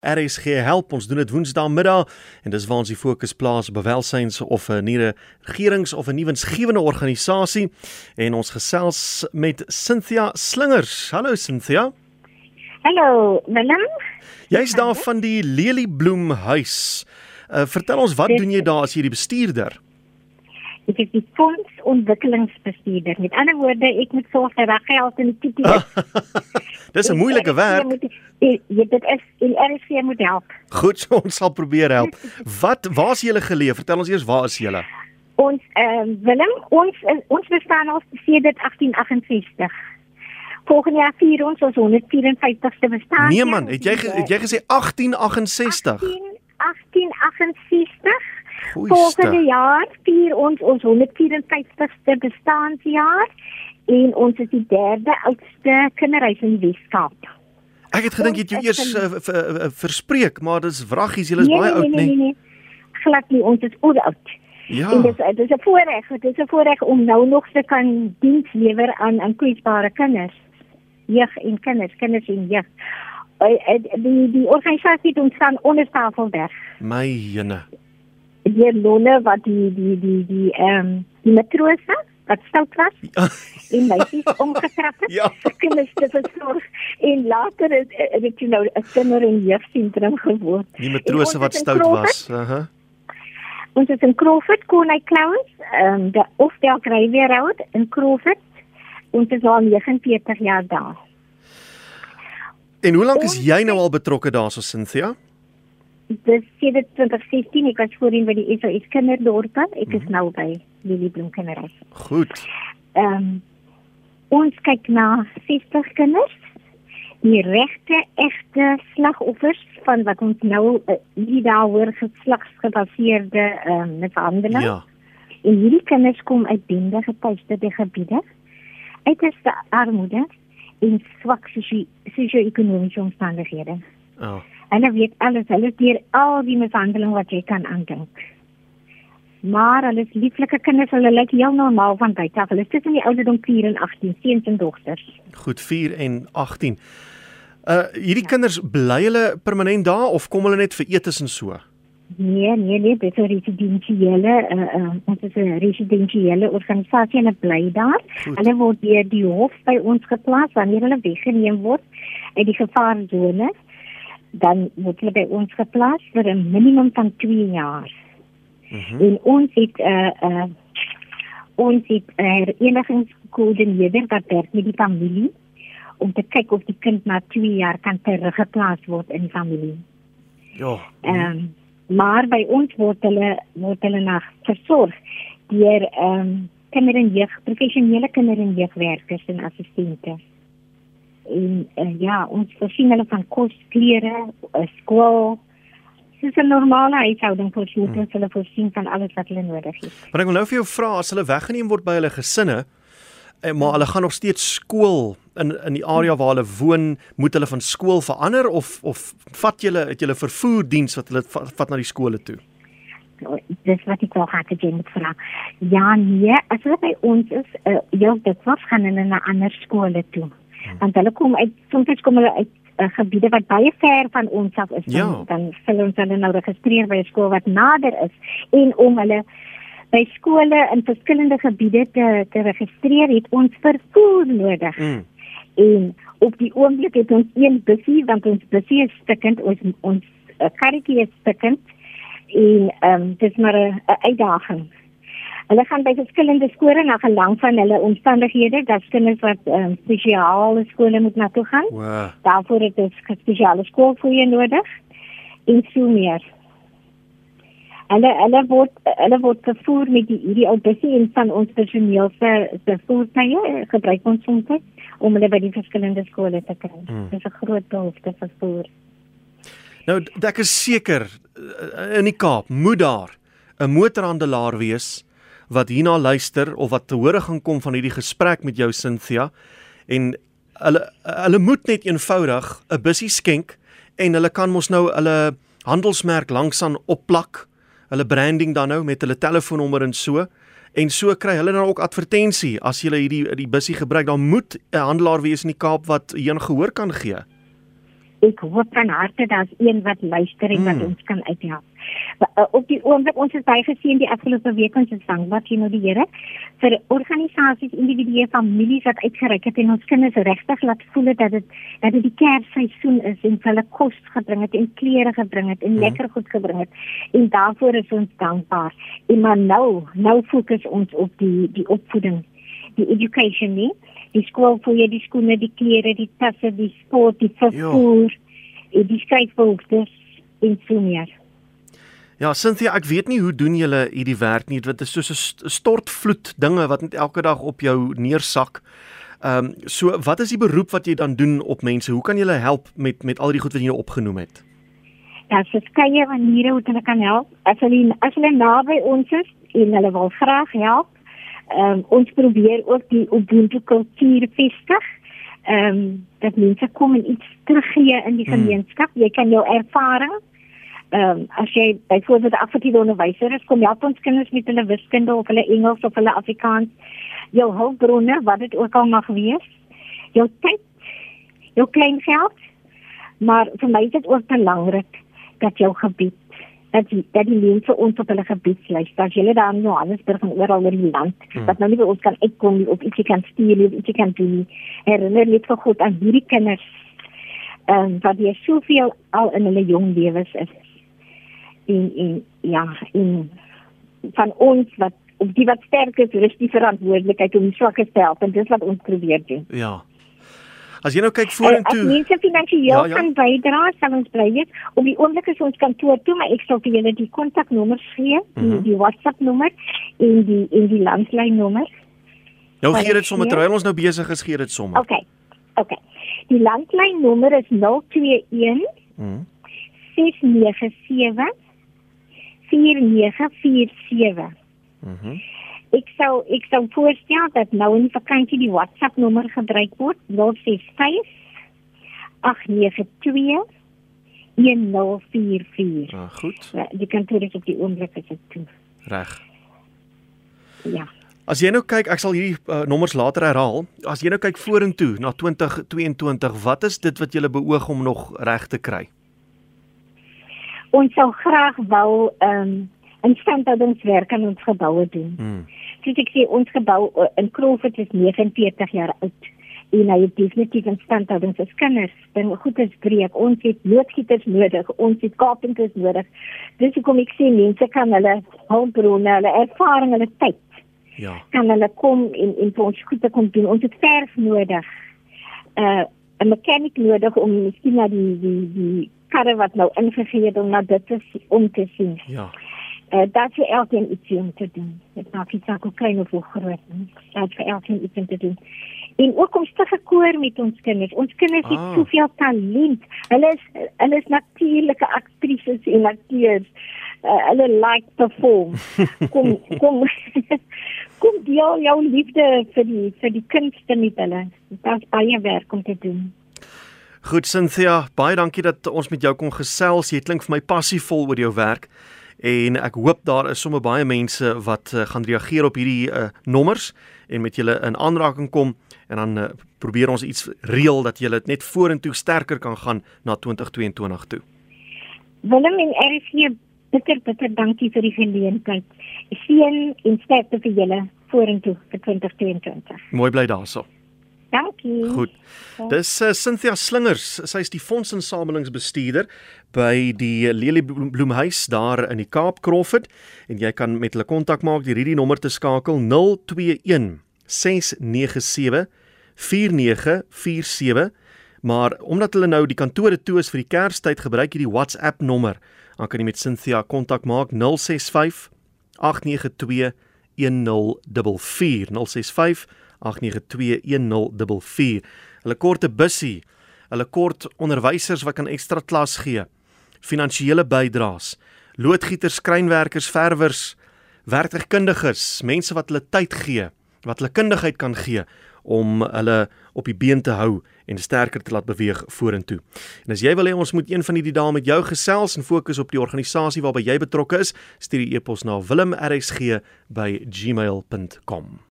RSG help ons doen dit woensdaagmiddag en dis waar ons die fokus plaas op welsyns of 'n nuwe regerings of 'n nuwensgewende organisasie en ons gesels met Cynthia Slingers. Hallo Cynthia. Hallo Willem. Jy's daar van die Leliebloem huis. Uh, vertel ons wat doen jy daar as jy die bestuurder? Ek is die fondsontwikkelingsbestuurder. Met ander woorde, ek moet sorg dat daar geld in die titel is. Dis 'n moeilike werk. Jy dit is en RC moet help. Goed, so ons sal probeer help. Wat waar's julle geleef? Vertel ons eers waar is julle? Ons ehm uh, Willem, ons ons bestaan al sedert 1868. Volgende jaar vier ons ons 154ste bestaan. Nee man, het jy het jy gesê 1868? 18, 1868. Volgende jaar vier ons ons 154ste bestaanjaar en ons is die derde oudste kinderhuis in die Weskaap. Ek het gedink jy het jou eers uh, uh, verspreek, maar dis wraggies, julle is nee, baie nee, oud, nee. Nee, nee, nee. Glad nie, ons is oud. Ja. En dis dis 'n voorreg, dit is 'n voorreg om nou nog te kan diens lewer aan aan kwesbare kinders. Jeug en kinders, kinders en jeug. Die die organisasie doen staan onder Tafelberg. My jene die lonne wat die die die die ehm um, die matrose wat stout was en my sies omgetrap het. Ja. Kinders te versorg en later is dit jy nou 'n kinder en jeugsentrum geword. Die matrose wat stout was. Aha. Uh -huh. Ons is in Crawford, Konai Clowns, ehm um, die Ofdel Graveyard Road in Crawford. Ons is al 49 jaar daar. En hoe lank is jy nou al betrokke daarso Cynthia? Dis sedert 2016 ek was voorheen by die SOS kinderdorp ek is mm. nou by Liliebloem kinderhuis goed. Ehm um, ons kyk na 60 kinders. Die regte egte slagoffers van wat ons nou uh, nie daaroor geslagsgebaseerde ehm um, mishandeling. Ja. En hierdie kinders kom uit bende getuiste gebiede uit die armoede en swak sosio-ekonomiese omstandighede. Oh Hulle weet alles, hulle deur al die mishandeling wat jy kan aandink. Maar hulle is lieflike kinders, hulle lyk heel normaal van buite af. Hulle is tussen die ouderdom 4 en 18, seuns en dogters. Goed, 4 en 18. Uh hierdie ja. kinders bly hulle permanent daar of kom hulle net vir etes en so? Nee, nee, nee, dit is 'n residensiële uh uh ons is 'n residensiële organisasie en hulle bly daar. Goed. Hulle word deur die hof by ons geplaas wanneer hulle weggeneem word uit die gevaarsone dan word hulle by ons geplaas vir 'n minimum van 2 jaar. Mm -hmm. En ons het 'n uh, eh, uh, eh, ons het 'n uh, enigingskoördineerder wat werk met die familie om te kyk of die kind na 2 jaar kan teruggeplaas word in die familie. Ja. Ehm um, maar by ons word hulle word hulle na versorg deur ehm um, kinder en jeug professionele kinder en jeugwerkers en assistente en uh, ja, ons voorsien hulle van kos, klere, uh, skool. Dis 'n normale huishouding hulle, hmm. hulle voorsien van alles wat hulle nodig het. Maar ek wil nou vir jou vra as hulle weggeneem word by hulle gesinne, en eh, maar hulle gaan nog steeds skool in in die area waar hulle woon, moet hulle van skool verander of of vat julle het julle vervoerdiens wat hulle vat, vat na die skole toe? Nou, dis wat ek ook het gedoen met vra. Ja, nee, as hulle by ons is, uh, ja, dit was gaan hulle na ander skole toe want hulle kom uit soms kom hulle uit uh, gebiede wat baie ver van ons af is. Ja. dan, dan sal ons hulle nou registreer by 'n skool wat nader is. En om hulle by skole in verskillende gebiede te te registreer het ons vervoer nodig. Mm. en op die oomblik het ons een busie want ons busie is stukkend ons ons uh, karretjie is stukkend en ehm um, dis maar 'n uitdaging Hulle gaan by verskillende skole na gelang van hulle omstandighede, dat kinders wat um, spesiale skole moet na toe gaan. Wow. Daarvoor het ons spesiale skool vir hulle nodig. En so meer. Hulle hulle word hulle word vervoer met die hierdie oubusie en van ons personeel se se voertuie gebruik ons soms om hulle by die verskillende skole te kry. Mm. Dit is 'n groot behoefte vir vervoer. Nou, ek is seker eh, in die Kaap moet daar 'n motorhandelaar wees wat hierna luister of wat te hore gaan kom van hierdie gesprek met jou Cynthia en hulle hulle moet net eenvoudig 'n bussie skenk en hulle kan mos nou hulle handelsmerk langsaan opplak hulle branding dan nou met hulle telefoonnommer en so en so kry hulle dan ook advertensie as jy hierdie die bussie gebruik dan moet 'n handelaar wees in die Kaap wat hier gehoor kan gee ek hoop van harte daar's een wat luister en wat Mm. ons kan uithelp. Uh, Op die oomblik ons is baie geseën die afgelope week ons is dankbaar teenoor die Here vir organisasies, individue, families wat uitgereik het en ons kinders regtig laat voel dat dit dat dit die Kersseisoen is en hulle kos gebring het en klere gebring het en Mhm. lekker goed gebring het. En daarvoor is ons dankbaar. En maar nou, nou fokus ons op die die opvoeding, die education nie. Die skool vir jy die skoene, die klere, die tasse, die sport, die vervoer, en die skryfbehoeftes en so meer. Ja, Cynthia, ek weet nie hoe doen julle hierdie werk nie. Dit is soos 'n st- stortvloed dinge wat net elke dag op jou neersak. Ehm um, so wat is die beroep wat jy dan doen op mense? Hoe kan jy hulle help met met al die goed wat jy nou opgenoem het? Daar's verskeie maniere hoe hulle kan help. As hulle as hulle naby ons is en hulle wil graag help, ehm um, ons probeer ook die Ubuntu kultuur vestig. Ehm um, dat mense kom en iets teruggee in die Hmm. gemeenskap. Jy kan jou ervaring ehm um, as jy byvoorbeeld 'n affektiewe onderwyser is, kom help ons kinders met hulle wiskunde of hulle Engels of hulle Afrikaans. Jou hulpbronne, wat dit ook al mag wees. Jou tyd, jou klein geld. Maar vir my is dit ook belangrik dat jou gebied dat die, dat die mense ons op hulle gebied luister. As jy daar in Johannesburg en oral oor die land Hmm. wat nou nie by ons kan uitkom nie of ietsie kan stuur nie of ietsie kan doen nie. Herinner net vir God aan hierdie kinders ehm um, wat jy soveel al in hulle jong lewens is. En en ja, en van ons wat op die wat sterk is, rus die verantwoordelikheid om die swakkes te help en dis wat ons probeer doen. Ja. As jy nou kyk En As vorentoe. mense finansiëel Ja, ja, kan bydra, sal ons bly weet. Op die oomblik is ons kantoor toe, maar ek sal vir julle die kontaknommers gee, die, Mhm. die WhatsApp nommer en die en die landlyn nommer. Nou gee dit is sommer terwyl ons nou besig is, gee dit sommer. OK. OK. Die landlyn nommer is 021 Mm. 697 4947. Mhm. Ek sou ek sou voorstel dat nou in die vakansie die WhatsApp nommer gebruik word 065 892 1044. Ah, goed. Ja, Die kantoor is op die oomblik is dit toe. Reg. Ja. As jy nou kyk, ek sal hierdie uh, nommers later herhaal. As jy nou kyk vorentoe na 2022, wat is dit wat jy beoog om nog reg te kry? Ons sou graag wou ehm um, instandhoudingswerk aan ons geboue doen. Mm. Soos ek sê, ons gebou uh, in Crawford is 49 jaar oud. En hy het definitief instandhoudings as kinders. Dan goed is breek. Ons het loodgieters nodig. Ons het carpenters nodig. Dis hoekom ek sê mense kan hulle hulpbronne, hulle ervaring, hulle tyd Ja. kan hulle kom en en vir ons goed te kom doen. Ons het verf nodig. Uh 'n mechanic nodig om miskien na die die die karre wat nou ingegee het om na dit te om te sien. Ja. Uh dat vir elkeen iets om te doen. Dit maak nie saak hoe klein of hoe groot nie. Dat vir elkeen iets om te doen. En ook om te gekoor met ons kinders. Ons kinders Ah. het soveel talent. Hulle is hulle is natuurlike aktrises en akteurs. Uh, hulle like perform. Kom kom kom deel jou liefde vir die vir die kunste met hulle. Daar's baie werk om te doen. Goed Cynthia, baie dankie dat ons met jou kon gesels. Jy klink vir my passievol oor jou werk en ek hoop daar is sommer baie mense wat uh, gaan reageer op hierdie uh, nommers en met julle in aanraking kom en dan uh, probeer ons iets reël dat julle net vorentoe sterker kan gaan na 2022 toe. Willem en RC bitter bitter dankie vir die geleentheid. Seën en sterkte vir julle vorentoe vir 2022. Mooi bly daarso. Dankie. Goed. Dis uh, Cynthia Slingers. Sy is die fondsinsamelingsbestuurder by die Lelie Bloem- Bloemhuis daar in die Kaap Crawford en jy kan met hulle kontak maak deur hierdie nommer te skakel 021 697 4947 maar omdat hulle nou die kantore toe is vir die Kerstyd gebruik hierdie WhatsApp nommer dan kan jy met Cynthia kontak maak 065 892 1044 065 8921044. Hulle korte bussie, hulle kort onderwysers wat kan ekstra klas gee, finansiële bydraes, loodgieters, skrynwerkers, verwers, werktuigkundiges, mense wat hulle tyd gee, wat hulle kundigheid kan gee om hulle op die been te hou en sterker te laat beweeg vorentoe. En as jy wil hê ons moet een van hierdie dae met jou gesels en fokus op die organisasie waarby jy betrokke is, stuur die e-pos na wilmrsg@gmail.com.